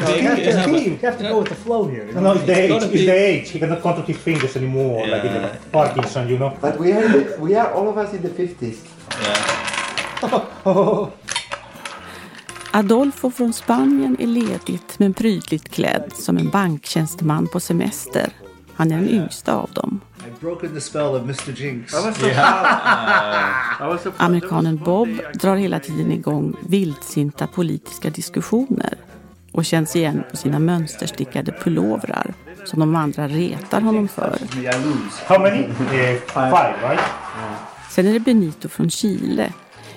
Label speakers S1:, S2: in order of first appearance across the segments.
S1: You have to-
S2: team.
S1: You have to go with the flow here. you
S2: No,
S1: know?
S2: no, it's the age. It's the age. He cannot control his fingers anymore, like in the
S3: Yeah.
S2: Parkinson, you know.
S4: But we are, in the, we are all of us in the 50s.
S3: Yeah.
S5: Adolfo från Spanien är ledigt men prydligt klädd som en banktjänsteman på semester. Han är den yngsta av dem.
S1: I've broken the spell of Mr. Jinx.
S5: Amerikanen Bob drar hela tiden igång vildsinta politiska diskussioner och känns igen på sina mönsterstickade pullovrar som de andra retar honom för.
S2: Right?
S5: Sen är det Benito från Chile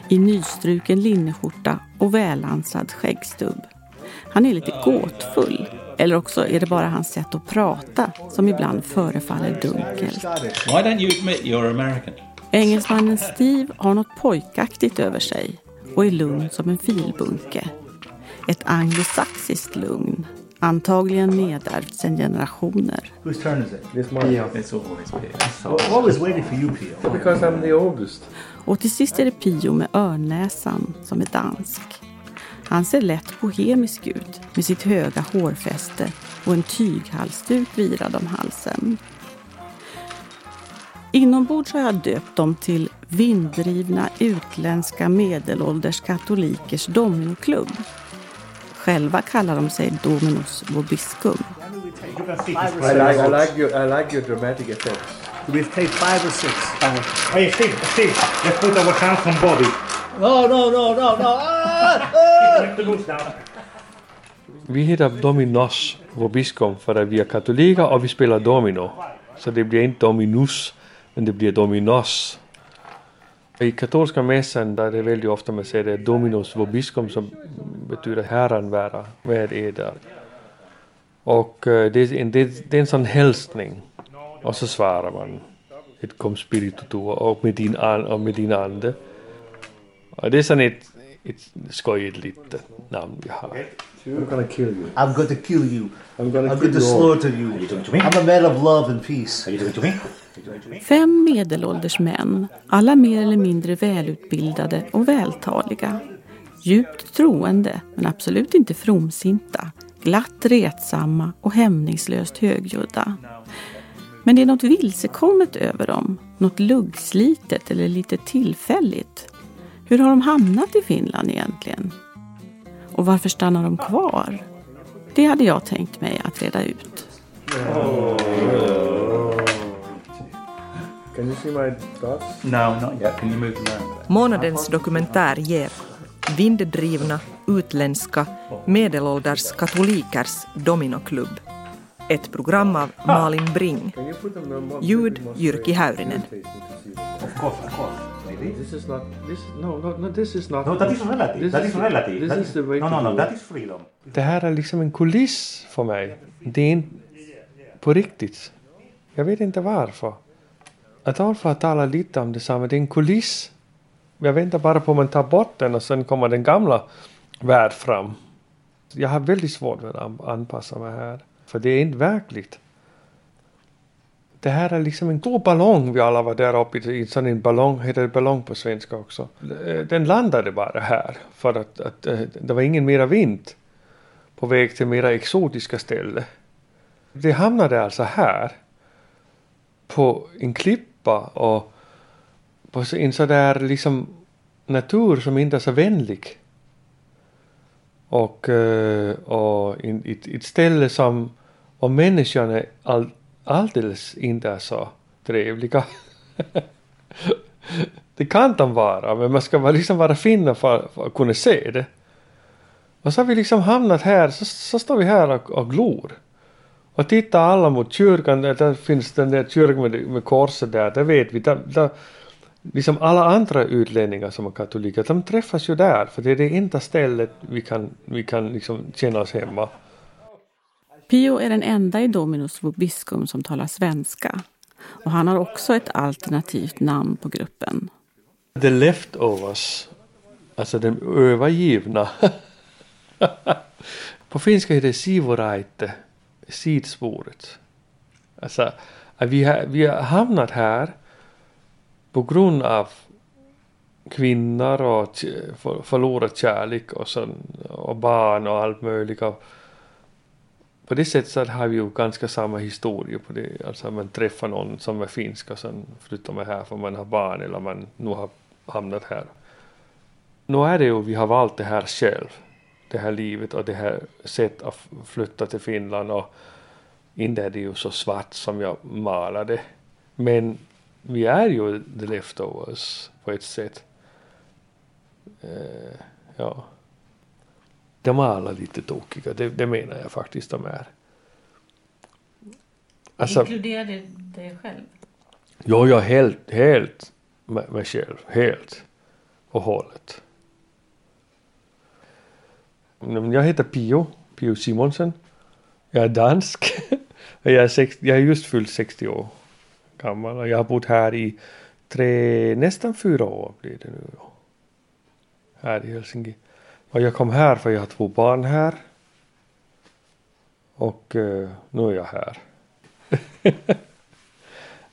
S5: i nystruken linneskjorta och välansad skäggstubb. Han är lite gåtfull. Eller också är det bara hans sätt att prata som ibland förefaller dunkelt.
S1: Scottish.
S3: Why don't you admit you're American?
S5: Engelsmannen Steve har något pojkaktigt över sig och är lugn som en filbunke. Ett anglosaxiskt lugn, antagligen nedärvt sedan generationer.
S1: Whose turn is it?
S6: This morning.
S4: Yeah.
S3: It's always Pio.
S1: Always waiting for you, Pio.
S6: Because I'm the oldest.
S5: Och till sist är det Pio med örnnäsan som är dansk. Han ser lätt bohemisk ut med sitt höga hårfäste och en tyghalsduk virad om halsen. Inombords har jag döpt dem till vinddrivna utländska medelålders katolikers dominoklubb. Själva kallar de sig Dominus Vobiscum.
S6: I like, I
S1: six.
S6: like your, I like your dramatic effects.
S1: Do we take five or six?
S2: Hey, Steve, Steve, let's put our hands on Bobby.
S1: No, no, no, no, no. Ah, ah!
S2: Let the moves down.
S6: Vi heter Dominos Vobiscum för att vi är katoliker och vi spelar domino. Så det blir inte Dominus, men det blir Dominos. I katolska mässan där det väldigt ofta man säger det Dominus Vobiscum som betyder Herren vara med eder. Och eh, det är, en, det, är en sån hälsning. Och så svarar man ett kom spiritu tuo och med din, och med din ande. Och det är sån ett, ett skojigt litet namn vi har.
S7: I'm gonna kill you.
S1: I'm going to kill you.
S7: I'm gonna
S1: I'm going to slaughter you.
S2: Are you doing to me?
S1: I'm a man of love and peace.
S5: Fem medelålders män, alla mer eller mindre välutbildade och vältaliga. Djupt troende, men absolut inte fromsinta. Glatt retsamma och hämningslöst högljudda. Men det är något vilsekommet över dem. Något luggslitet eller lite tillfälligt. Hur har de hamnat i Finland egentligen? Och varför stannar de kvar? Det hade jag tänkt mig att reda ut.
S6: Can you see my dots?
S3: No, not yet. Can you move them around?
S8: Månadens dokumentär ger vinddrivna, utländska, medelålders katolikers dominoklubb. Ett program av Malin Bring. Ljud Jyrki? Häyrinen.
S6: Facing to see.
S2: Of course, of course. Maybe.
S6: This is not. This no no no. This is not.
S2: No, that is relative.
S6: This
S2: that
S6: is
S2: is
S6: the-
S2: relative.
S6: This
S2: That
S6: is the way
S2: no,
S6: to
S2: no, no.
S6: do
S2: That
S6: it.
S2: is freedom.
S6: Det här är liksom en kuliss för mig. Det är inte på riktigt. Jag vet inte varför. Adolfo har talat lite om detsamma. Det är en kuliss. Jag väntar bara på att man tar bort den och sen kommer den gamla värld fram. Jag har väldigt svårt att an- anpassa mig här. För det är inte verkligt. Det här är liksom en stor ballong vi alla var där uppe i. en sån en ballong, heter det ballong på svenska också. Den landade bara här. För att, att eh, det var ingen mera vind på väg till mera exotiska ställen. Det hamnade alltså här. På en klippa och på en sådär liksom natur som inte är så vänlig. Och, eh, och ett, ett ställe som och människan är all, alldeles inte så trevliga. det kan de vara, men man ska vara, liksom vara finna för, för att kunna se det. Och så har vi liksom hamnat här, så, så står vi här och, och glor. Och tittar alla mot kyrkan, där, där finns den där kyrkan med, med korset där, det vet vi, där, där, liksom alla andra utlänningar som är katoliker, de träffas ju där, för det är det enda stället vi kan, vi kan liksom känna oss hemma.
S5: Pio är den enda i Dominus Vobiscum som talar svenska. Och han har också ett alternativt namn på gruppen.
S6: The leftovers, alltså den övergivna. på finska heter det sivoraite, sidspåret. Alltså, vi har, vi har hamnat här på grund av kvinnor och förlorad kärlek och, sen, och barn och allt möjligt. Och, på det sättet så har vi ju ganska samma historia på det. Alltså man träffar någon som är finsk och sen flyttar man här för man har barn eller man nu har hamnat här. Nu är det ju, vi har valt det här själv. Det här livet och det här sättet att flytta till Finland och inte är det ju så svart som jag malade. Men vi är ju the leftovers på ett sätt. Uh, ja. De är alla lite tokiga, det, det menar jag faktiskt de är. Alltså,
S5: Inkluderar det dig själv?
S6: jo, jag helt, helt med mig själv, helt och hållet. Men Jag heter Pio, Pio Simonsen. Jag är dansk. Jag är, sex, jag är just fyllt 60 år gammal och jag har bott här i tre, nästan fyra år blir det nu. Här i Helsinki. Och jag kom här för jag har två barn här. Och eh, nu är jag här.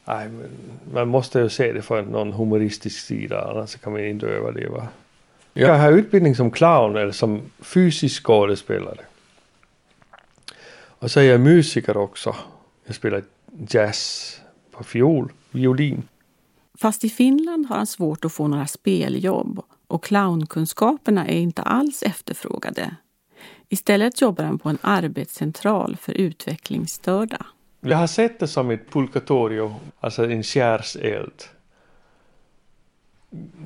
S6: Nej, men man måste ju se det från någon humoristisk sida annars kan man inte överleva. Jag har utbildning som clown eller som fysisk skådespelare. Och så är jag musiker också. Jag spelar jazz på fiol, violin.
S5: Fast i Finland har han svårt att få några speljobb och clownkunskaperna är inte alls efterfrågade. Istället jobbar han på en arbetscentral för utvecklingsstörda.
S6: Jag har sett det som ett pulkatorio, alltså en skärseld.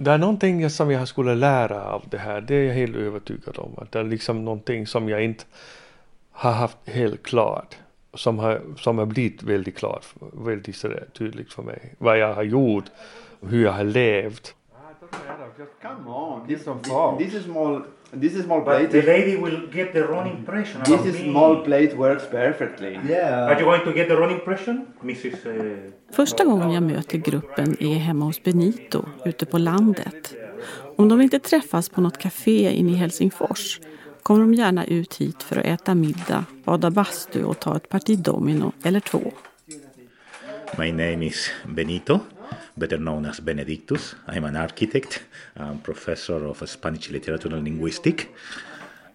S6: Det är någonting som jag skulle lära av det här, det är jag helt övertygad om. Att det är liksom någonting som jag inte har haft helt klart. Som har, som har blivit väldigt klart, väldigt tydligt för mig. Vad jag har gjort, hur jag har levt.
S4: Come on, this, this, this is small. This is small
S2: But
S4: plate.
S2: the lady will get the wrong impression
S4: This is small plate works perfectly.
S2: Are
S1: Yeah.
S2: you going to get the wrong impression, Mrs. Uh,
S5: Första gången jag möter gruppen är hemma hos Benito ute på landet. Om de inte träffas på något café inne i Helsingfors kommer de gärna ut hit för att äta middag, bada bastu och ta ett parti domino eller två.
S7: My name is Benito, better known as Benedictus. I'm an architect, I'm professor of Spanish literature and linguistics.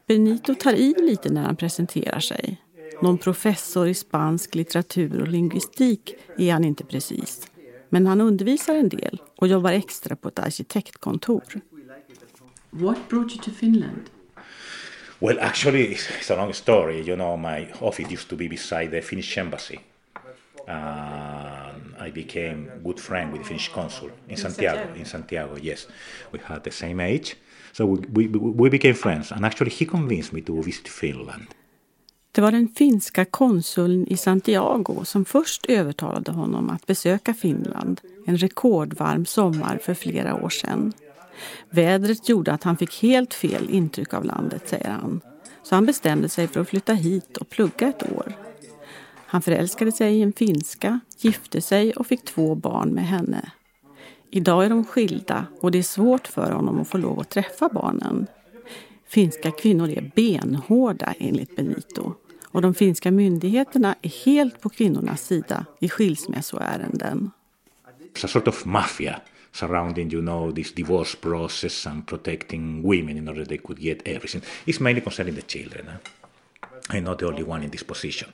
S5: Benito tar i lite när han presenterar sig. Någon professor i spansk litteratur och lingvistik är han inte precis. Men han undervisar en del och jobbar extra på ett arkitektkontor. What brought you to Finland?
S7: Well, actually, it's, a long story. You know, my office used to be beside the Finnish embassy. Um, I became good friend with the Finnish consul in, Santiago,
S5: Santiago?
S7: In Santiago, yes. We had the same age. So we, we, we became friends. And actually, he convinced me to visit Finland.
S5: Det var den finska konsuln i Santiago som först övertalade honom att besöka Finland en rekordvarm sommar för flera år sedan. Vädret gjorde att han fick helt fel intryck av landet, säger han. Så han bestämde sig för att flytta hit och plugga ett år. Han förälskade sig i en finska, gifte sig och fick två barn med henne. Idag är de skilda och det är svårt för honom att få lov att träffa barnen. Finska kvinnor är benhårda enligt Benito och de finska myndigheterna är helt på kvinnornas sida i skilsmässoärenden.
S7: It's a sort of mafia surrounding, you know, this divorce process and protecting women in order they could get everything. It's mainly concerning the children. eh? I'm not the only one in this position.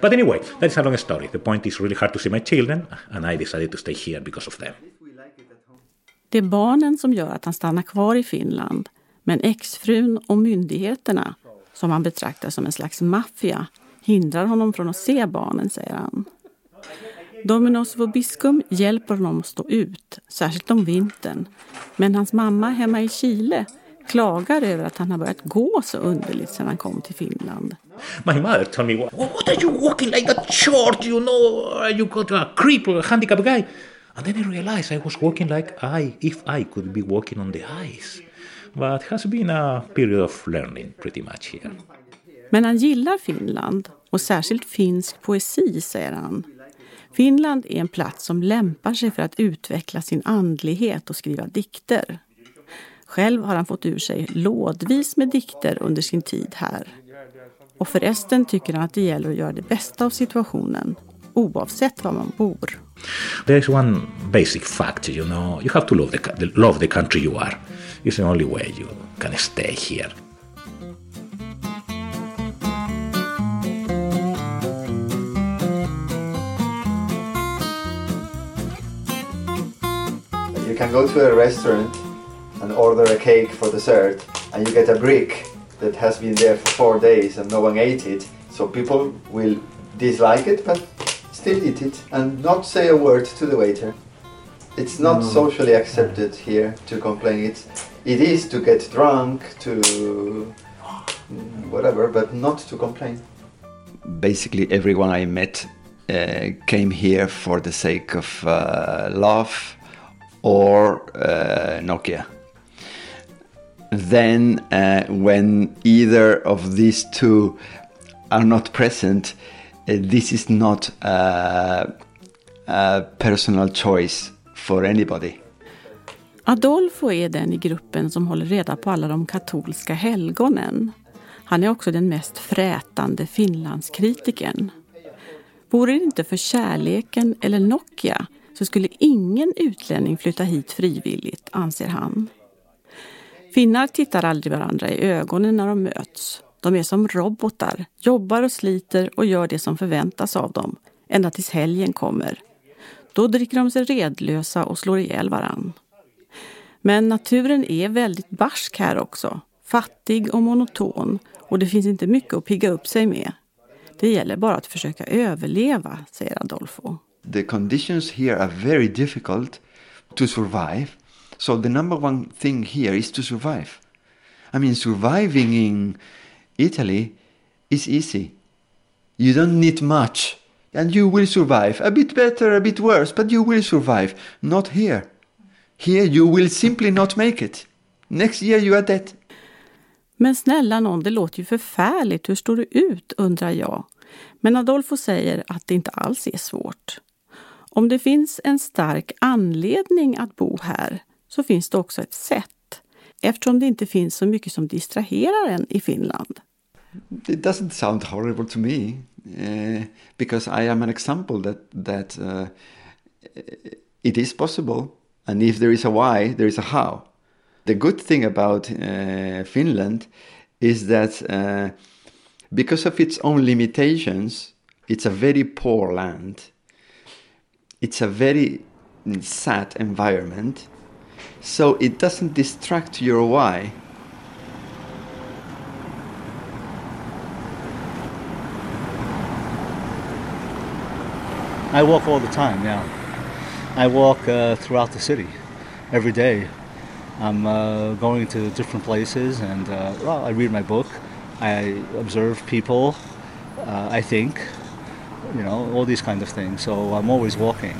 S7: But anyway, that is a long story. The point is really hard to see my children, and I decided to stay here because of them.
S5: Det är barnen som gör att han stannar kvar i Finland. Men exfrun och myndigheterna, som han betraktar som en slags maffia, hindrar honom från att se barnen, säger han. Dominos Vobiscum hjälper honom att stå ut, särskilt om vintern. Men hans mamma hemma i Chile klagar över att han har börjat gå så underligt sedan han kom till Finland.
S7: My mother told me, "Wha- What are you walking like that short? You know, you got a or a handicapped guy? And then I realized I was walking like I, if I could be walking on the ice. But has been a period of learning pretty much here.
S5: Men han gillar Finland och särskilt finsk poesi, säger han. Finland är en plats som lämpar sig för att utveckla sin andlighet och skriva dikter. Själv har han fått ur sig lådvis med dikter under sin tid här. Och förresten tycker han att det gäller att göra det bästa av situationen, oavsett var man bor.
S7: Det finns en basic fact, you know, you have to love the, love the country you are. It's the only way you can stay here.
S9: You can go to a restaurant and order a cake for dessert, and you get a brick that has been there for four days and no one ate it. So people will dislike it, but still eat it and not say a word to the waiter. It's not socially accepted here to complain. It's, it is to get drunk, to whatever, but not to complain.
S10: basically everyone I met uh, came here for the sake of uh, love or uh, Nokia. Then, uh, when either of these two are not present, uh, this is not uh, a personal choice for anybody.
S5: Adolfo är den i gruppen som håller reda på alla de katolska helgonen. Han är också den mest frätande Finlandskritikern. Vore det inte för kärleken eller Nokia så skulle ingen utlänning flytta hit frivilligt, anser han. Finnar tittar aldrig varandra i ögonen när de möts. De är som robotar, jobbar och sliter och gör det som förväntas av dem, ända tills helgen kommer. Då dricker de sig redlösa och slår ihjäl varann. Men naturen är väldigt barsk här också. Fattig och monoton och det finns inte mycket att pigga upp sig med. Det gäller bara att försöka överleva, säger Adolfo.
S10: the conditions here are very difficult to survive. So the number one thing here is to survive. I mean, surviving in Italy is easy. You don't need much, and you will survive. A bit better, a bit worse, but you will survive. Not here. Here you will simply not make it. Next year you are dead.
S5: Men snälla någon, det låter ju förfärligt. Hur står det ut, undrar jag. Men Adolfo säger att det inte alls är svårt. Om det finns en stark anledning att bo här så finns det också ett sätt. Eftersom det inte finns så mycket som distraherar en i Finland.
S10: It doesn't sound horrible to me uh, because I am an example that that uh, eh, it is possible, and if there is a why, there is a how. The good thing about uh, Finland is that uh, because of its own limitations, it's a very poor land. It's a very mm, sad environment, so it doesn't distract your why.
S1: I walk all the time, now. I walk uh, throughout the city every day. I'm uh, going to different places and uh, well, I read my book. I observe people. Uh, I think, you know, all these kind of things. So I'm always walking.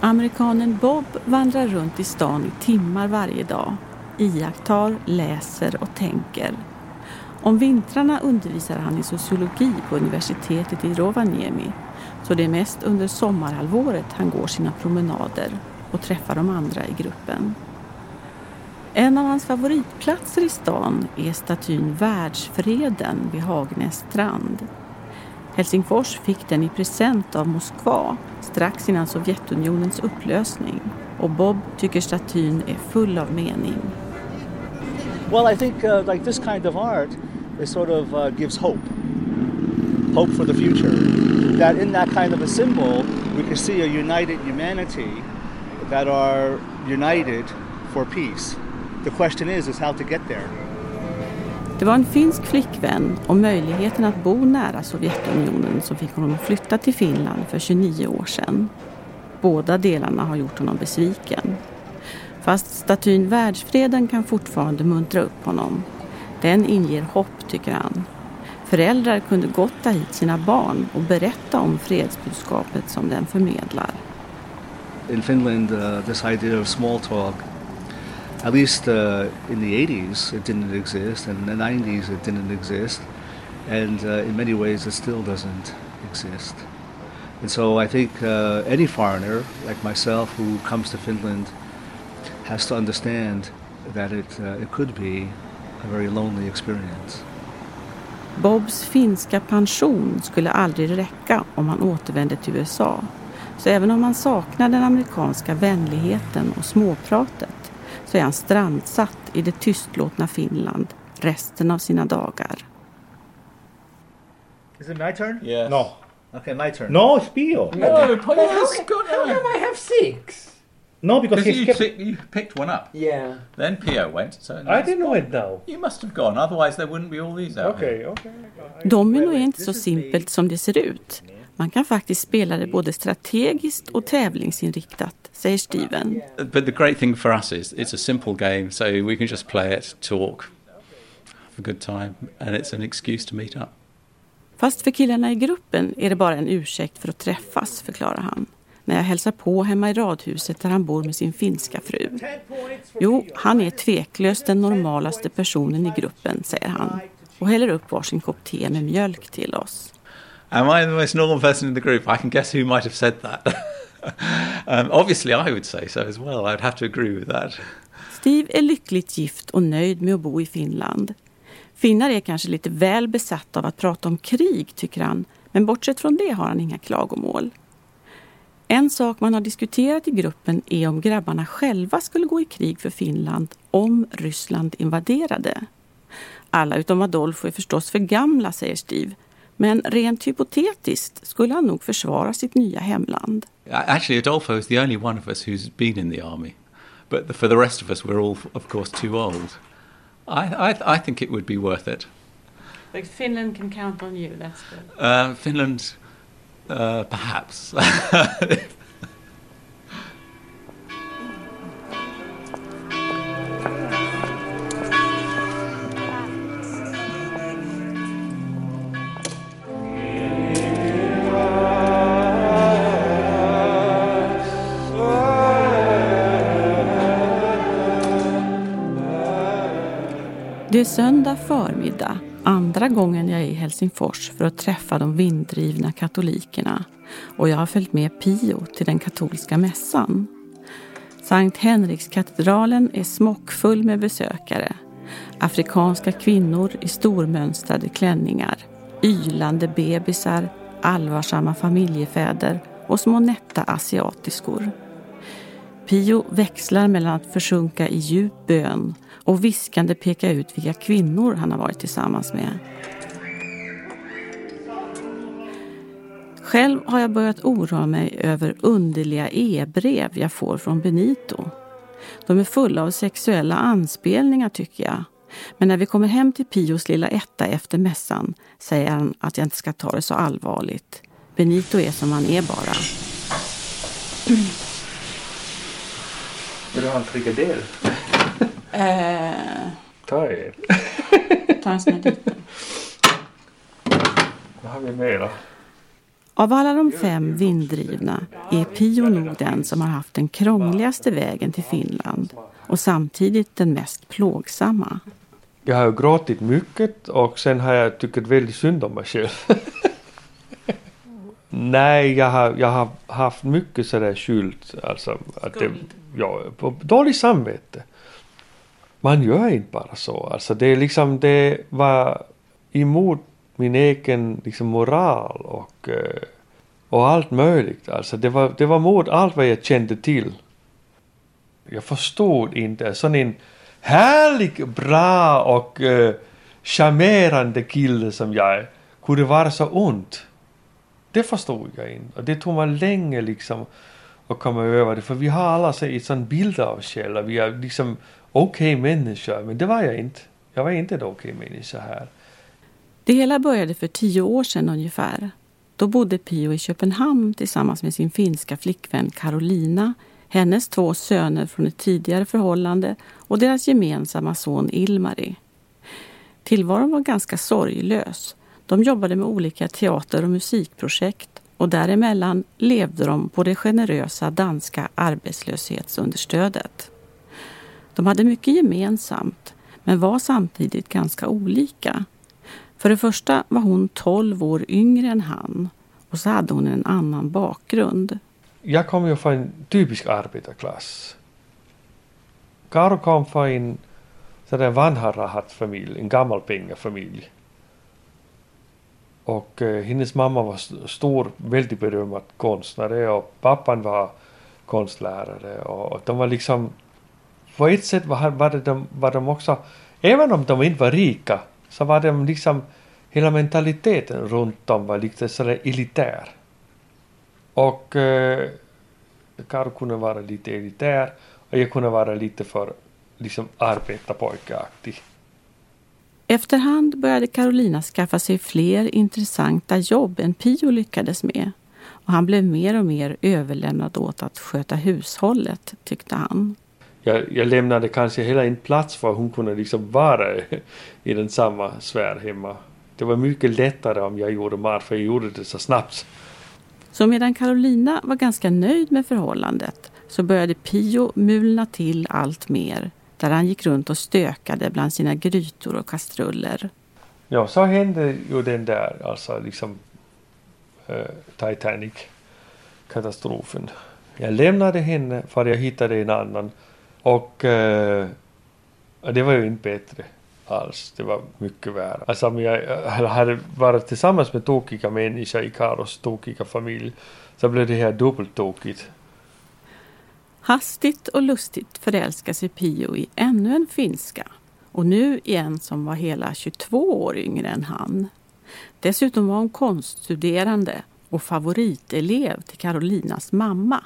S5: Amerikanen Bob vandrar runt i stan i timmar varje dag. Iakttar, läser och tänker. Om vintrarna undervisar han i sociologi på universitetet i Rovaniemi. Så det är mest under sommarhalvåret han går sina promenader och träffar de andra i gruppen. En av hans favoritplatser i stan är statyn Världsfreden vid Hagnäs strand. Helsingfors fick den i present av Moskva strax innan Sovjetunionens upplösning och Bob tycker statyn är full av mening.
S1: Well, I think uh, like this kind of art is sort of uh, gives hope, hope for the future. That in that kind of a symbol, we can see a united humanity that are united for peace. The question is, is how to get there.
S5: Det var en finsk flickvän och möjligheten att bo nära Sovjetunionen som fick honom att flytta till Finland för 29 år sedan. Båda delarna har gjort honom besviken. Fast statyn Världsfreden kan fortfarande muntra upp honom. Den inger hopp, tycker han. Föräldrar kunde gott ta hit sina barn och berätta om fredsbudskapet som den förmedlar.
S1: In Finland, uh, this idea of small talk, at least uh, in the 80s, it didn't exist, and in the 90s, it didn't exist, and uh, in many ways, it still doesn't exist. And so I think uh, any foreigner, like myself, who comes to Finland, has to understand that it, uh, it could be a very lonely experience.
S5: Bobs finska pension skulle aldrig räcka om han återvände till USA. Så även om han saknar den amerikanska vänligheten och småpratet så är han strandsatt i det tystlåtna Finland resten av sina dagar.
S2: Is it my turn?
S3: Yes.
S2: No.
S1: Okay, my turn.
S2: No, it's Pio.
S3: No, please,
S2: How come I have six? No, because
S3: you,
S2: kept.
S3: pick- you picked one up.
S6: Yeah.
S3: Then Pio went. So
S6: I didn't know it now.
S3: You must have gone, otherwise there wouldn't be all these out here.
S6: Okay, okay.
S5: Domino är inte så simpelt som det ser ut. Man kan faktiskt spela det både strategiskt och tävlingsinriktat, säger Steven.
S3: But the great thing for us is it's a simple game, so we can just play it, talk, have a good time, and it's an excuse to meet up.
S5: Fast för killarna i gruppen är det bara en ursäkt för att träffas, förklarar han. När jag hälsar på hemma i radhuset där han bor med sin finska fru. Jo, han är tveklöst den normalaste personen i gruppen, säger han. Och häller upp varsin kopp te med mjölk till oss.
S3: Am I the most normal person in the group? I can guess who might have said that. um, obviously, I would say so as well. I'd have to agree with that.
S5: Steve är lyckligt gift och nöjd med att bo i Finland. Finnar är kanske lite väl besatta av att prata om krig, tycker han. Men bortsett från det har han inga klagomål. En sak man har diskuterat i gruppen är om grabbarna själva skulle gå i krig för Finland om Ryssland invaderade. Alla utom Adolfo är förstås för gamla, säger Steve. Men rent hypotetiskt skulle han nog försvara sitt nya hemland.
S3: Actually, Adolfo is the only one of us who's been in the army. But the, for the rest of us, we're all, of course, too old. I, I, I think it would be worth it.
S5: But Finland can count on you, that's good.
S3: Uh, Finland, uh, perhaps.
S5: Det är söndag förmiddag, andra gången jag är i Helsingfors för att träffa de vinddrivna katolikerna och jag har följt med Pio till den katolska mässan. Sankt Henrikskatedralen är smockfull med besökare. Afrikanska kvinnor i stormönstrade klänningar, ylande bebisar, allvarsamma familjefäder och små nätta asiatiskor. Pio växlar mellan att försjunka i djup bön och viskande peka ut vilka kvinnor han har varit tillsammans med. Själv har jag börjat oroa mig över underliga e-brev jag får från Benito. De är fulla av sexuella anspelningar tycker jag. Men när vi kommer hem till Pios lilla etta efter mässan säger han att jag inte ska ta det så allvarligt. Benito är som han är bara.
S6: Vill du ha en frikadell?
S5: Eh,
S6: Ta er.
S5: ta en sån här liten.
S6: Vad har vi mera?
S5: Av alla de fem vinddrivna är Pio nog den som har haft den krångligaste vägen till Finland och samtidigt den mest plågsamma.
S6: Jag har gråtit mycket och sen har jag tyckt väldigt synd om mig själv. Nej, jag har, jag har haft mycket sådär skuld. Alltså, att det, ja, på- dåligt samvete. Man gör inte bara så. Alltså det är liksom, det var emot min egen liksom, moral och, eh, och allt möjligt. Alltså det var, det var mot allt vad jag kände till. Jag förstod inte sån en härlig, bra och uh, charmerande kille som jag kunde vara så ont. Det förstod jag inte. Och det tog mig länge liksom att komma över det. För vi har alla så ett sån bild av oss själva. Vi är liksom okej människor. Men det var jag inte. Jag var inte en okej människa här.
S5: Det hela började för tio år sedan ungefär. Då bodde Pio i Köpenhamn tillsammans med sin finska flickvän Carolina, hennes två söner från ett tidigare förhållande och deras gemensamma son Ilmari. Tillvaron var ganska sorglös. De jobbade med olika teater och musikprojekt och däremellan levde de på det generösa danska arbetslöshetsunderstödet. De hade mycket gemensamt men var samtidigt ganska olika. För det första var hon 12 år yngre än han och så hade hon en annan bakgrund.
S6: Jag kom ju från en typisk arbetarklass. Karo kom från en vanharrahat-familj, en gammal pengafamilj. Och eh, hennes mamma var stor, väldigt berömd konstnär och pappan var konstlärare och, och de var liksom på ett sätt var, var, de, var de också, även om de inte var rika, så var de liksom hela mentaliteten runt dem var lite sådär elitär. Och eh, Karl kunde vara lite elitär och jag kunde vara lite för liksom arbetarpojkeaktig.
S5: Efterhand började Carolina skaffa sig fler intressanta jobb än Pio lyckades med. Och han blev mer och mer överlämnad åt att sköta hushållet, tyckte han.
S6: Jag, jag lämnade kanske hela en plats för att hon kunde liksom vara i den samma sfär hemma. Det var mycket lättare om jag gjorde mat för jag gjorde det så snabbt.
S5: Så medan Carolina var ganska nöjd med förhållandet så började Pio mulna till allt mer där han gick runt och stökade bland sina grytor och kastruller.
S6: Ja, så hände ju den där alltså liksom eh, Titanic-katastrofen. Jag lämnade henne för jag hittade en annan och eh, det var ju inte bättre alls. Det var mycket värre. Alltså om jag eh, hade varit tillsammans med tokiga människor i Karos tokiga familj så blev det här dubbelt tokigt.
S5: Hastigt och lustigt förälskar sig Pio i ännu en finska och nu i en som var hela 22 år yngre än han. Dessutom var hon konststuderande och favoritelev till Carolinas mamma.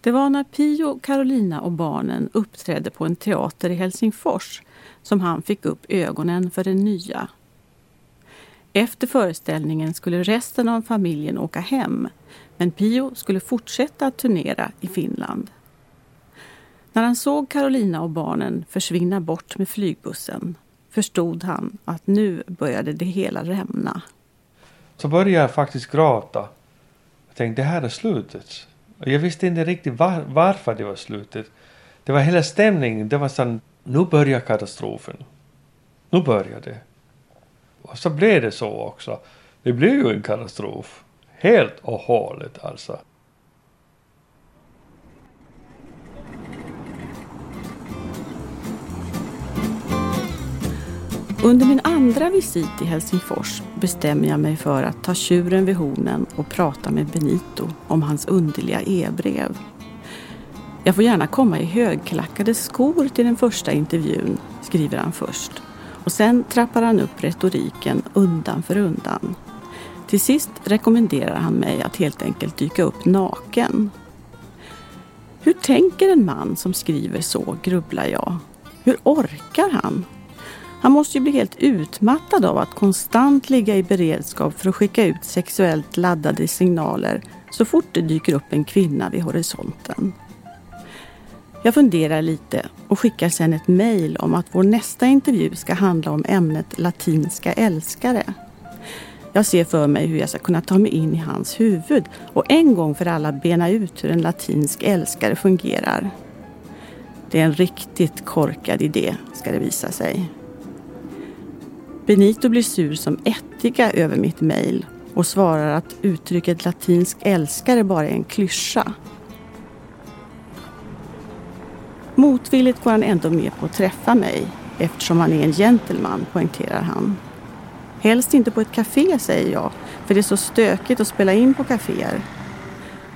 S5: Det var när Pio, Carolina och barnen uppträdde på en teater i Helsingfors som han fick upp ögonen för den nya. Efter föreställningen skulle resten av familjen åka hem men Pio skulle fortsätta att turnera i Finland. När han såg Carolina och barnen försvinna bort med flygbussen förstod han att nu började det hela rämna.
S6: Så började jag faktiskt gråta. Jag tänkte det här är slutet. Och jag visste inte riktigt var, varför det var slutet. Det var hela stämningen. Det var sån, nu börjar katastrofen. Nu börjar det. Och så blev det så också. Det blev ju en katastrof. Helt och hållet alltså.
S5: Under min andra visit i Helsingfors bestämmer jag mig för att ta tjuren vid hornen och prata med Benito om hans underliga e-brev. Jag får gärna komma i högklackade skor till den första intervjun, skriver han först. Och sen trappar han upp retoriken undan för undan. Till sist rekommenderar han mig att helt enkelt dyka upp naken. Hur tänker en man som skriver så, grubblar jag. Hur orkar han? Han måste ju bli helt utmattad av att konstant ligga i beredskap för att skicka ut sexuellt laddade signaler så fort det dyker upp en kvinna vid horisonten. Jag funderar lite och skickar sedan ett mejl om att vår nästa intervju ska handla om ämnet latinska älskare. Jag ser för mig hur jag ska kunna ta mig in i hans huvud och en gång för alla bena ut hur en latinsk älskare fungerar. Det är en riktigt korkad idé, ska det visa sig. Benito blir sur som ättika över mitt mejl och svarar att uttrycket latinsk älskare bara är en klyscha. Motvilligt går han ändå med på att träffa mig eftersom han är en gentleman, poängterar han. Helst inte på ett café, säger jag, för det är så stökigt att spela in på kaféer.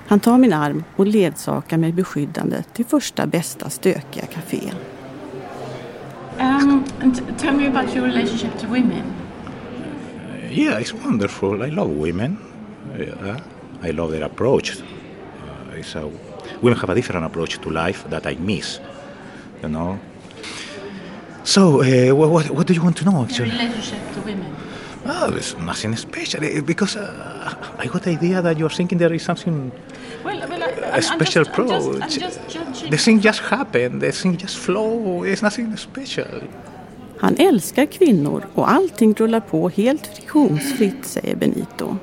S5: Han tar min arm och ledsakar mig beskyddande till första bästa stökiga café.
S11: Um, tell me about your relationship to women.
S7: Uh, yeah, it's wonderful. I love women. Uh, I love their approach. Uh, it's a, women have a different approach to life that I miss. You know. So, uh, what, what do you want to know? Actually,
S11: your relationship to women.
S7: Oh, there's nothing special because uh, I got the idea that you're thinking there is something
S11: well, well, I,
S7: a special
S11: I'm just,
S7: approach.
S11: I'm just, I'm just
S7: the thing just happened. The thing just flow. It's nothing special.
S5: Han älskar kvinnor och allting rullar på helt friktionsfritt, säger Benito.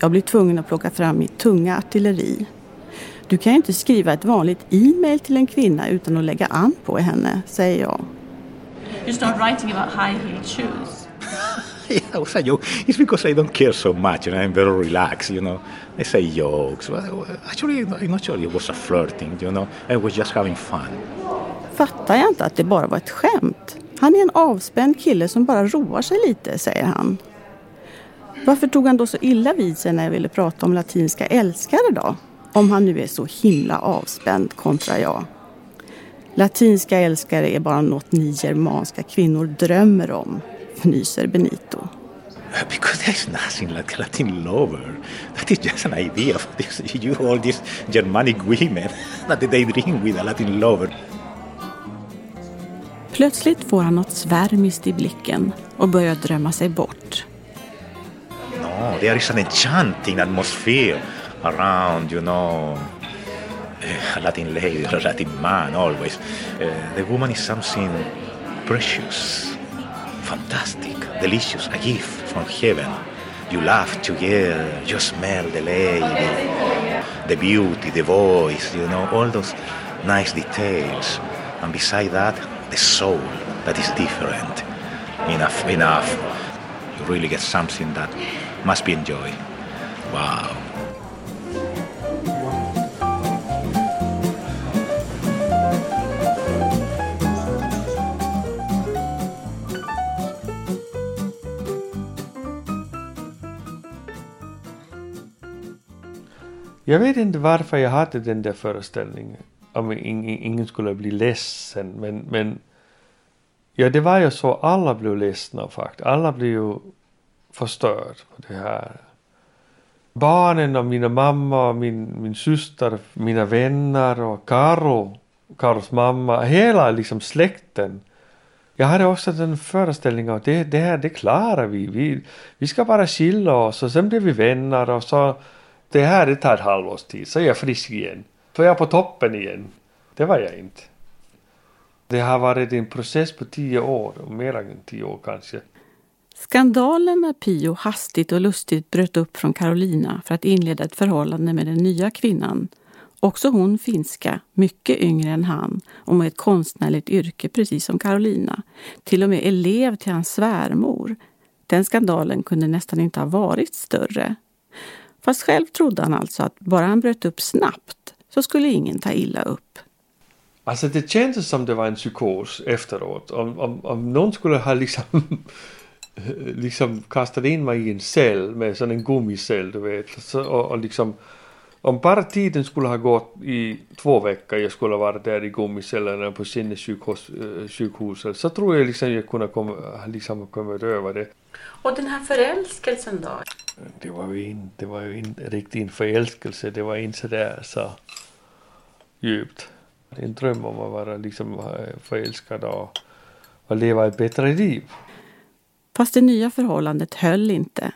S5: Jag blir tvungen att plocka fram mitt tunga artilleri. Du kan ju inte skriva ett vanligt e-mail till en kvinna utan att lägga an på henne, säger jag.
S11: You start writing about high-heeled shoes
S7: yeah, it was a joke. It's because I don't care so much, and I'm very relaxed, you know. I say jokes. But uh, actually, I'm not sure it was a flirting, you know. I was just having fun.
S5: Fattar jag inte att det bara var ett skämt? Han är en avspänd kille som bara roar sig lite, säger han. Varför tog han då så illa vid sig när jag ville prata om latinska älskare då? Om han nu är så himla avspänd, kontra jag. Latinska älskare är bara något ni germanska kvinnor drömmer om, fnyser Benito.
S7: Because there's nothing like Latin lover. That is just an idea of this, you all these Germanic women that they dream with a Latin lover.
S5: Plötsligt får han något svärmiskt i blicken och börjar drömma sig bort.
S7: No, there is an enchanting atmosphere around, you know, a Latin lady or a Latin man always. Uh, the woman is something precious, fantastic, delicious, a gift from heaven. You laugh together, you smell the lady, the beauty, the voice, you know, all those nice details. And beside that, the soul that is different. Enough, enough. You really get something that must be enjoyed. Wow.
S6: Jag vet inte varför jag hade den där föreställningen. Om ingen, skulle bli ledsen. Men, men ja, det var ju så. Alla blev ledsna faktiskt. Alla blev ju förstörda på det här. Barnen och mina mamma och min, min syster, mina vänner och Karo, Karos mamma, hela liksom släkten. Jag hade också den föreställningen att det, det här, det klarar vi. vi. Vi ska bara chilla oss och sen blir vi vänner och så det här det tar ett halvårs tid, så är jag frisk igen. Så är jag på toppen igen. Det var jag inte. Det har varit en process på tio år, mer än tio år kanske.
S5: Skandalen när Pio hastigt och lustigt bröt upp från Carolina för att inleda ett förhållande med den nya kvinnan. Också hon finska, mycket yngre än han och med ett konstnärligt yrke precis som Carolina. Till och med elev till hans svärmor. Den skandalen kunde nästan inte ha varit större. Fast själv trodde han alltså att bara han bröt upp snabbt så skulle ingen ta illa upp.
S6: Alltså det kändes som det var en psykos efteråt. Om, om, om någon skulle ha liksom, liksom kastat in mig i en cell med sån en gummicell du vet. Så, och, och liksom, om bara tiden skulle ha gått i två veckor, jag skulle ha varit där i gummicellen på sinnessjukhuset, så tror jag liksom jag kunde komma, liksom kommit över det.
S11: Och den här förälskelsen då?
S6: Det var ju inte, det var ju inte riktigt en förälskelse, det var inte sådär så djupt. En dröm om att vara liksom förälskad och, och leva ett bättre liv.
S5: Fast det nya förhållandet höll inte.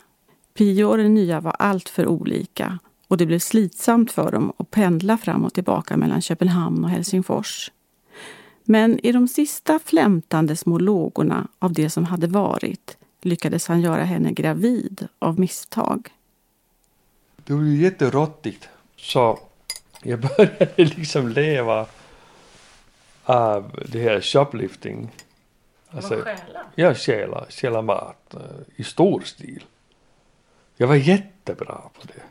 S5: Pio och den nya var allt för olika och det blev slitsamt för dem att pendla fram och tillbaka mellan Köpenhamn och Helsingfors. Men i de sista flämtande små lågorna av det som hade varit lyckades han göra henne gravid av misstag.
S6: Det var ju jätterottigt. Så jag började liksom leva av det här shoplifting.
S11: Alltså, stjäla?
S6: Ja, stjäla, mat uh, i stor stil. Jag var jättebra på det.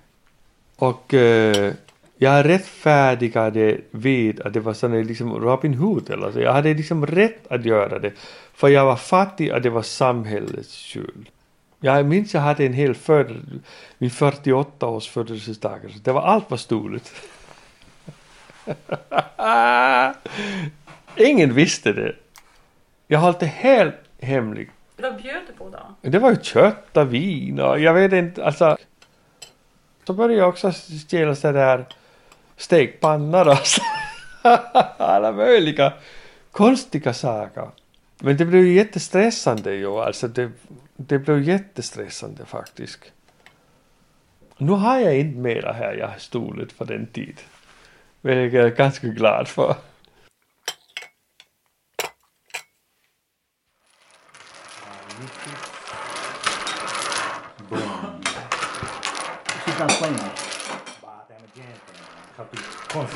S6: Och uh, jag rättfärdigade vid att det var sån liksom Robin Hood eller så. Jag hade liksom rätt att göra det. För jag var fattig och det var samhällets skuld. Jag minns jag hade en hel föd min 48 års födelsedag. Det var allt var stulet. Ingen visste det. Jag höll det helt hemligt.
S11: Vad bjöd du på då?
S6: Det var ju kött och vin och jag vet inte, alltså. Så började jag också stjäla sådär stekpannor och alla möjliga konstiga saker. Men det blev ju jättestressande ju, alltså det, det blev jättestressande faktiskt. Nu har jag inte mera här jag har stulit för den tid. Vilket jag är ganska glad för.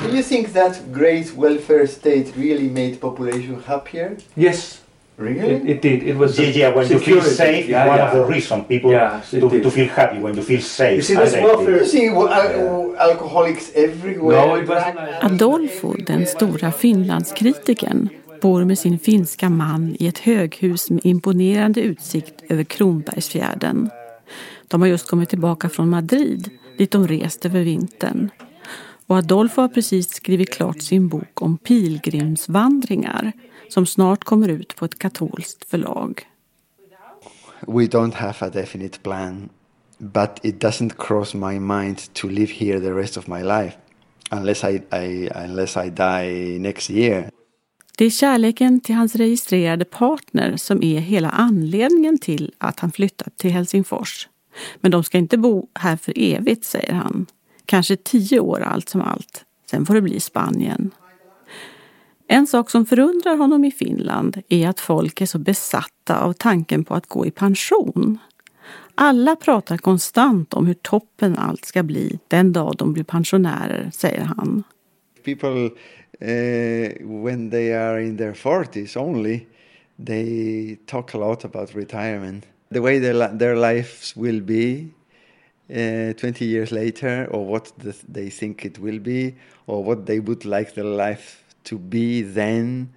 S9: Do you think that great welfare state really made population happier?
S2: Yes.
S9: Really?
S2: It, it did. It was
S7: Yeah, yeah, when you feel
S2: security.
S7: safe
S2: Yeah,
S7: one
S2: yeah.
S7: of the reasons people
S2: it
S7: to, to feel happy when you feel safe.
S2: You see, this welfare-
S9: You see well, al- alcoholics everywhere.
S2: No, it wasn't like-
S5: Adolfo, den stora Finlandskritikern, bor med sin finska man i ett höghus med imponerande utsikt över Kronbergsfjärden. De har just kommit tillbaka från Madrid, dit de rest över vintern. Och Adolfo har precis skrivit klart sin bok om pilgrimsvandringar som snart kommer ut på ett katolskt förlag.
S10: we don't have a definite plan, but it doesn't cross my mind to live here the rest of my life unless I, I, unless I die next year.
S5: Det är kärleken till hans registrerade partner som är hela anledningen till att han flyttat till Helsingfors. Men de ska inte bo här för evigt, säger han. Kanske tio år allt som allt. Sen får det bli Spanien. En sak som förundrar honom i Finland är att folk är så besatta av tanken på att gå i pension. Alla pratar konstant om hur toppen allt ska bli den dag de blir pensionärer, säger han.
S10: People, uh, when they are in their 40s only, they talk a lot about retirement. The way their, their lives will be uh, 20 years later, or what the, they think it will be, or what they would like their life to be then,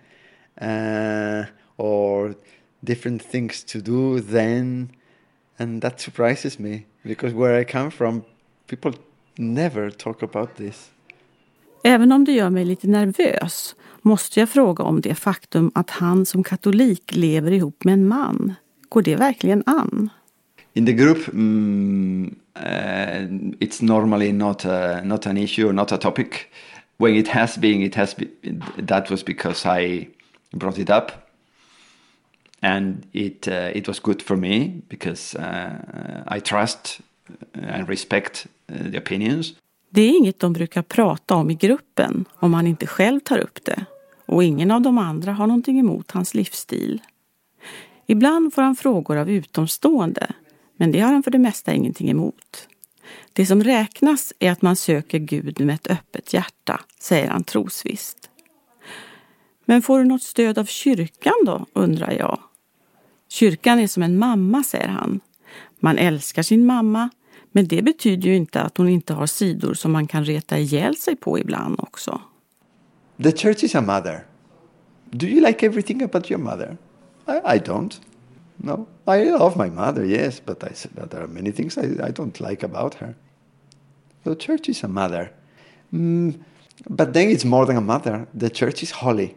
S10: uh, or different things to do then. And that surprises me because where I come from, people never talk about this.
S5: Även om det gör mig lite nervös måste jag fråga om det faktum att han som katolik lever ihop med en man. Går det verkligen an?
S10: In the group, mm, uh, it's normally not a, not an issue, not a topic. When it has been, it has been. That was because I brought it up, and it uh, it was good for me because uh, I trust and respect uh, the opinions.
S5: Det är inget de brukar prata om i gruppen om han inte själv tar upp det. Och ingen av de andra har någonting emot hans livsstil. Ibland får han frågor av utomstående, men det har han för det mesta ingenting emot. Det som räknas är att man söker Gud med ett öppet hjärta, säger han trosvisst. Men får du något stöd av kyrkan då, undrar jag. Kyrkan är som en mamma, säger han. Man älskar sin mamma, men det betyder ju inte att hon inte har sidor som man kan reta ihjäl sig på ibland också.
S10: The church is a mother. Do you like everything about your mother? I, I don't. No, I love my mother, yes, but, I, said that there are many things I, I don't like about her. The church is a mother. Mm, but then it's more than a mother. The church is holy.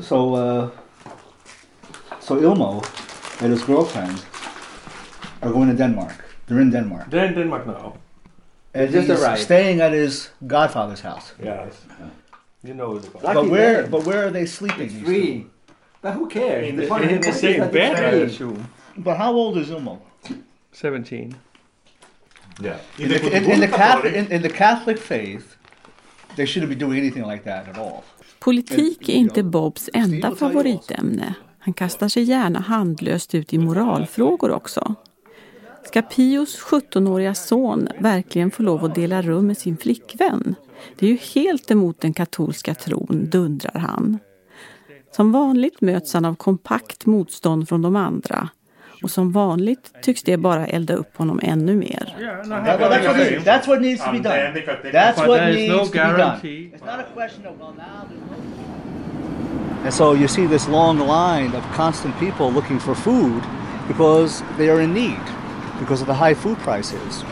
S1: So, uh, so Ilmo and his girlfriend are going to Denmark. They're in Denmark.
S6: They're in Denmark now.
S1: And
S6: Just
S1: he's
S6: arrived.
S1: staying at his godfather's house.
S6: Yes. You know it's
S1: But where? But where are they sleeping? these
S4: free. But who cares?
S6: In
S4: The
S6: the,
S4: point
S6: in
S4: is
S6: the
S4: that
S6: same
S4: it's
S6: bed, I
S4: free.
S6: assume.
S1: But how old is Umo?
S6: 17.
S2: Yeah.
S1: In the, in, in the Catholic, in, in the Catholic faith, they shouldn't be doing anything like that at all.
S5: Politik är inte Bobs enda favoritämne. Han kastar sig gärna handlöst ut i moralfrågor också. Ska Pios 17-åriga son verkligen få lov att dela rum med sin flickvän? Det är ju helt emot den katolska tron, dundrar han. Som vanligt möts han av kompakt motstånd från de andra. Och som vanligt tycks det bara elda upp honom ännu mer.
S1: That- that's, what needs, that's to be done. That's
S6: But
S1: what needs to be done. It's not a question of well now. And so you see this long line of constant people looking for food because they are in need because of the high food prices.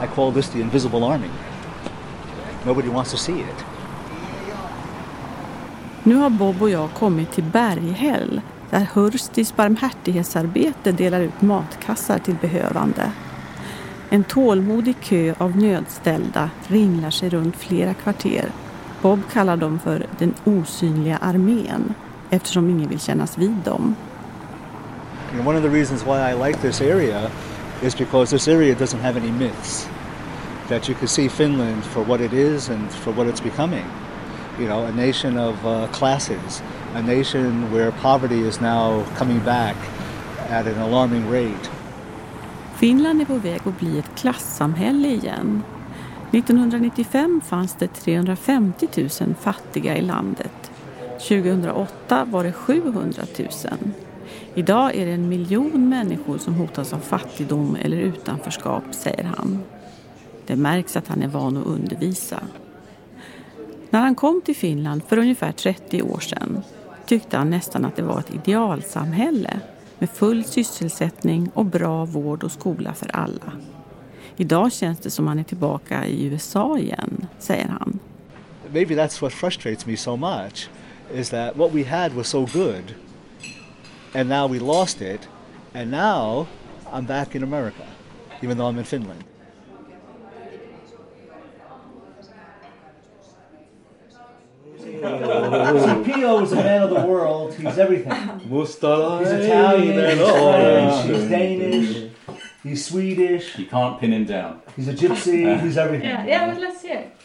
S1: I call this the invisible army. Nobody wants to see it.
S5: Nu har Bob och jag kommit till Berghäll där Hurstis barmhärtighetsarbete delar ut matkassar till behövande. En tålmodig kö av nödställda ringlar sig runt flera kvarter. Bob kallar dem för den osynliga armén eftersom ingen vill kännas vid dem.
S1: And one of the reasons why I like this area is because this area doesn't have any myths. That you can see Finland for what it is and for what it's becoming. You know, a nation of uh, classes, a nation where poverty is now coming back at an alarming rate.
S5: Finland är på väg att bli ett klassamhälle igen. 1995 fanns det 350 000 fattiga i landet. 2008 var det 700 000. Idag är det en miljon människor som hotas av fattigdom eller utanförskap, säger han. Det märks att han är van att undervisa. När han kom till Finland för ungefär 30 år sedan tyckte han nästan att det var ett idealsamhälle med full sysselsättning och bra vård och skola för alla. Idag känns det som han är tillbaka i USA igen, säger han.
S1: Maybe that's what frustrates me so much, is that what we had was so good, and now we lost it, and now I'm back in America, even though I'm in Finland.
S2: See, Pio is a man of the world. He's everything. He's Italian, he's French, he's. Danish, he's Swedish,
S3: You can't pin him down.
S2: he's a gypsy, he's everything.
S11: Yeah, yeah, but let's hear. it.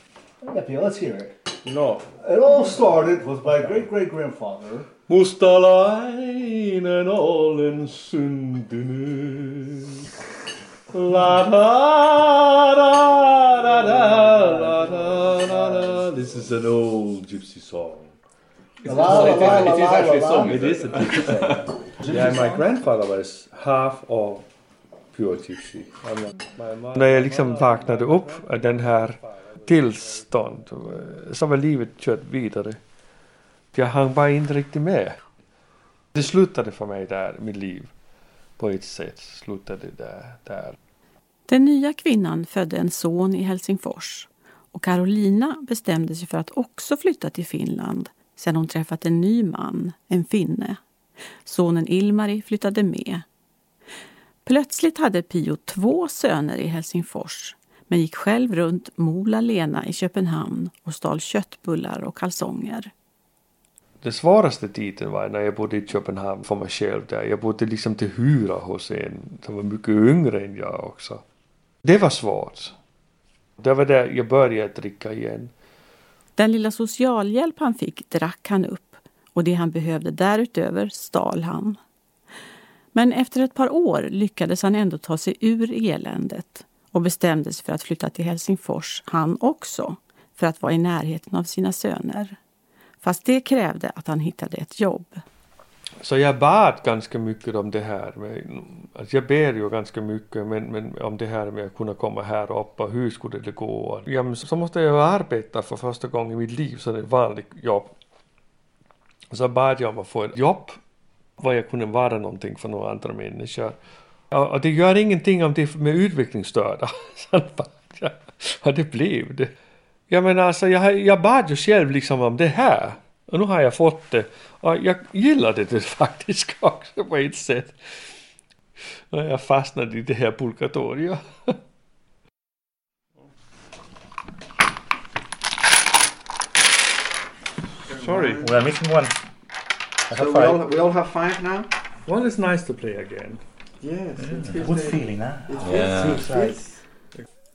S2: Yeah, Pio, let's hear it.
S6: No.
S2: It all started with my great great grandfather.
S6: Mustalainen olen syntynyt. La da da da da la da da da. This is an old gypsy song.
S2: La, la, la, la,
S3: it is actually a song.
S6: It is a gypsy song. yeah, my grandfather was half of pure gypsy. I'm not- my mom- När jag liksom vaknade upp av den här tillstånd eh, så var livet kört vidare. Jag hann bara inte riktigt med. Det slutade för mig där, mitt liv. På ett sätt slutade det där.
S5: Den nya kvinnan födde en son i Helsingfors och Carolina bestämde sig för att också flytta till Finland sedan hon träffat en ny man, en finne. Sonen Ilmari flyttade med. Plötsligt hade Pio två söner i Helsingfors men gick själv runt Mola Lena i Köpenhamn och stal köttbullar och kalsonger.
S6: Den svåraste tiden var när jag bodde i Köpenhamn för mig själv där. Jag bodde liksom till hyra hos en som var mycket yngre än jag också. Det var svårt. Det var där jag började dricka igen.
S5: Den lilla socialhjälp han fick drack han upp och det han behövde därutöver stal han. Men efter ett par år lyckades han ändå ta sig ur eländet och bestämde sig för att flytta till Helsingfors, han också, för att vara i närheten av sina söner. Fast det krävde att han hittade ett jobb.
S6: Så jag bad ganska mycket om det här. Med, alltså jag ber ju ganska mycket men, men om det här med att kunna komma här upp och hur skulle det gå. Ja, men så måste jag arbeta för första gången i mitt liv så det är ett vanligt jobb. Så bad jag om att få ett jobb var jag kunde vara någonting för några andra människor. Och, det gör ingenting om det är med utvecklingsstörda. Och det blev det. Jag menar alltså jag, jag bad ju själv liksom om det här. Och nu har jag fått det. Och jag gillade det faktiskt också på ett sätt. Och jag fastnade i det här purgatoriet. Sorry.
S2: We are missing one. I
S10: So we all, we all have five now?
S6: One is nice to play again.
S10: Yes. it feels
S2: Good
S10: very-
S2: feeling, huh?
S10: It
S3: Yeah.
S10: feels, it feels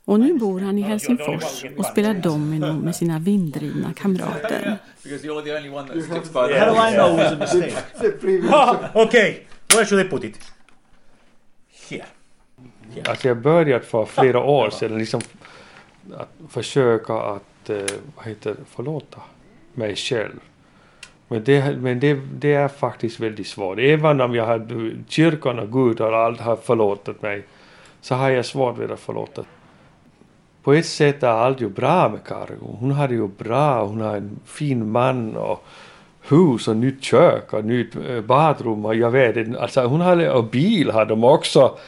S5: Och nu bor han i Helsingfors och spelar domino med sina vinddrivna kamrater.
S3: Because you're the only one that sticks by
S2: How do I know it was a mistake?
S10: the previous.
S2: Okay, where should I put it? Here.
S6: Alltså jag började för flera år sedan liksom att försöka att, eh, vad heter förlåta mig själv. Men, det, men det, det är faktiskt väldigt svårt. Även om jag har, kyrkan och Gud och allt har förlåtit mig så har jag svårt vid att förlåta. På ett sätt är allt ju bra med Cargo. Hon har det ju bra, hon har en fin man och hus och nytt kök och nytt eh, badrum och jag vet inte, alltså hon har, och bil har de också.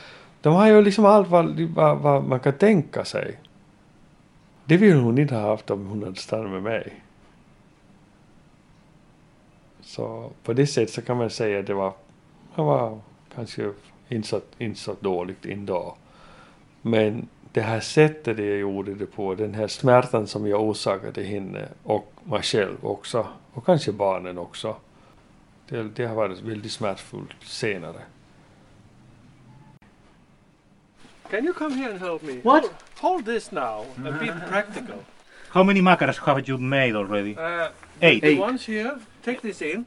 S6: De har ju liksom allt vad, vad, vad man kan tänka sig. Det vill hon inte ha haft om hon hade stannat med mig. Så på det sättet så kan man säga att det var, det var kanske inte så, inte så dåligt ändå. Men det här sättet jag gjorde det på, den här smärtan som jag orsakade henne och mig själv också, och kanske barnen också. Det, det har varit väldigt smärtfullt senare. Can you come here and help me?
S2: What?
S6: Hold, hold this now and be practical.
S2: How many macaras have you made already?
S6: Uh,
S2: Eight.
S6: The ones here, take this in.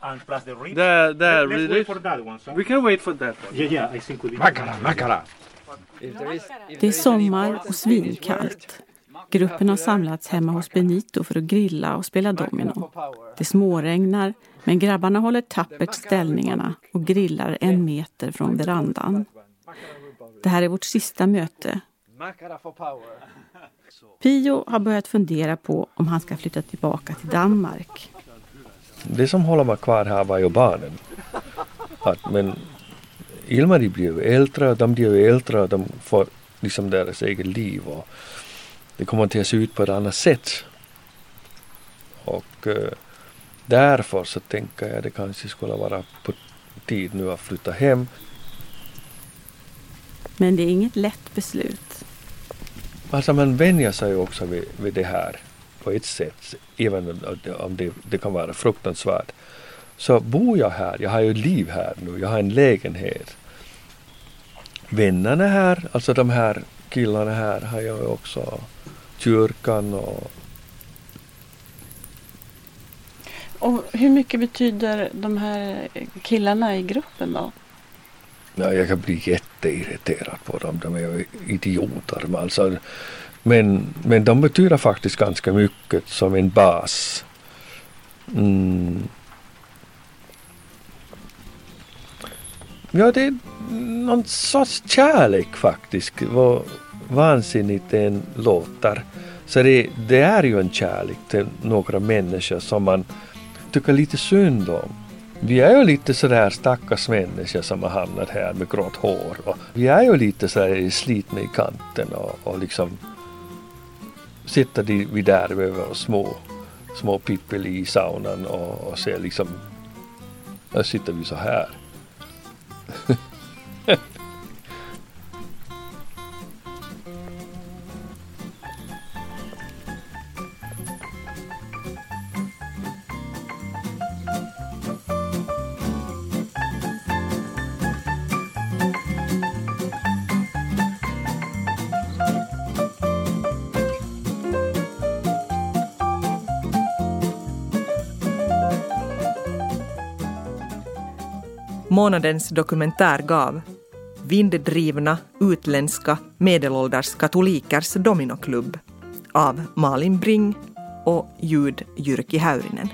S2: And plus the ring.
S6: There, there,
S2: Let's
S6: read
S2: wait
S6: it.
S2: for that one. So.
S6: We can wait for that one.
S2: Yeah, yeah, I think we did.
S5: Det är sommar och svinkallt. Gruppen har samlats hemma hos Benito för att grilla och spela domino. Det småregnar, men grabbarna håller tappert ställningarna och grillar en meter från verandan. Det här är vårt sista möte. Pio har börjat fundera på om han ska flytta tillbaka till Danmark.
S6: Det som håller mig kvar här var ju barnen. Att, men Ilmari blir ju äldre och de blir ju äldre och de får liksom deras eget liv och det kommer att se ut på ett annat sätt. Och eh, därför så tänker jag att det kanske skulle vara på tid nu att flytta hem.
S5: Men det är inget lätt beslut.
S6: Alltså man vänjer sig också vid, vid det här på ett sätt, även om det, det kan vara fruktansvärt. Så bor jag här, jag har ju liv här nu, jag har en lägenhet. Vännerna här, alltså de här killarna här har jag också. Kyrkan och...
S5: Och hur mycket betyder de här killarna i gruppen då?
S6: Ja, jag kan bli jätteirriterad på dem, de är ju idioter. Men, alltså, men, men de betyder faktiskt ganska mycket som en bas. Mm. Ja, det någon sorts kärlek faktiskt. Vad vansinnigt den låter. Så det, det är ju en kärlek till några människor som man tycker lite synd om. Vi är ju lite sådär stackars människor som har hamnat här med grått hår. Och vi är ju lite sådär slitna i kanten och, och liksom sitter vi där över och små, små pippel i saunan och, och ser liksom, där sitter vi så här.
S8: Månadens dokumentär gav Vinddrivna utländska medelålders katolikers dominoklubb av Malin Bring och ljud Jyrki Häyrinen.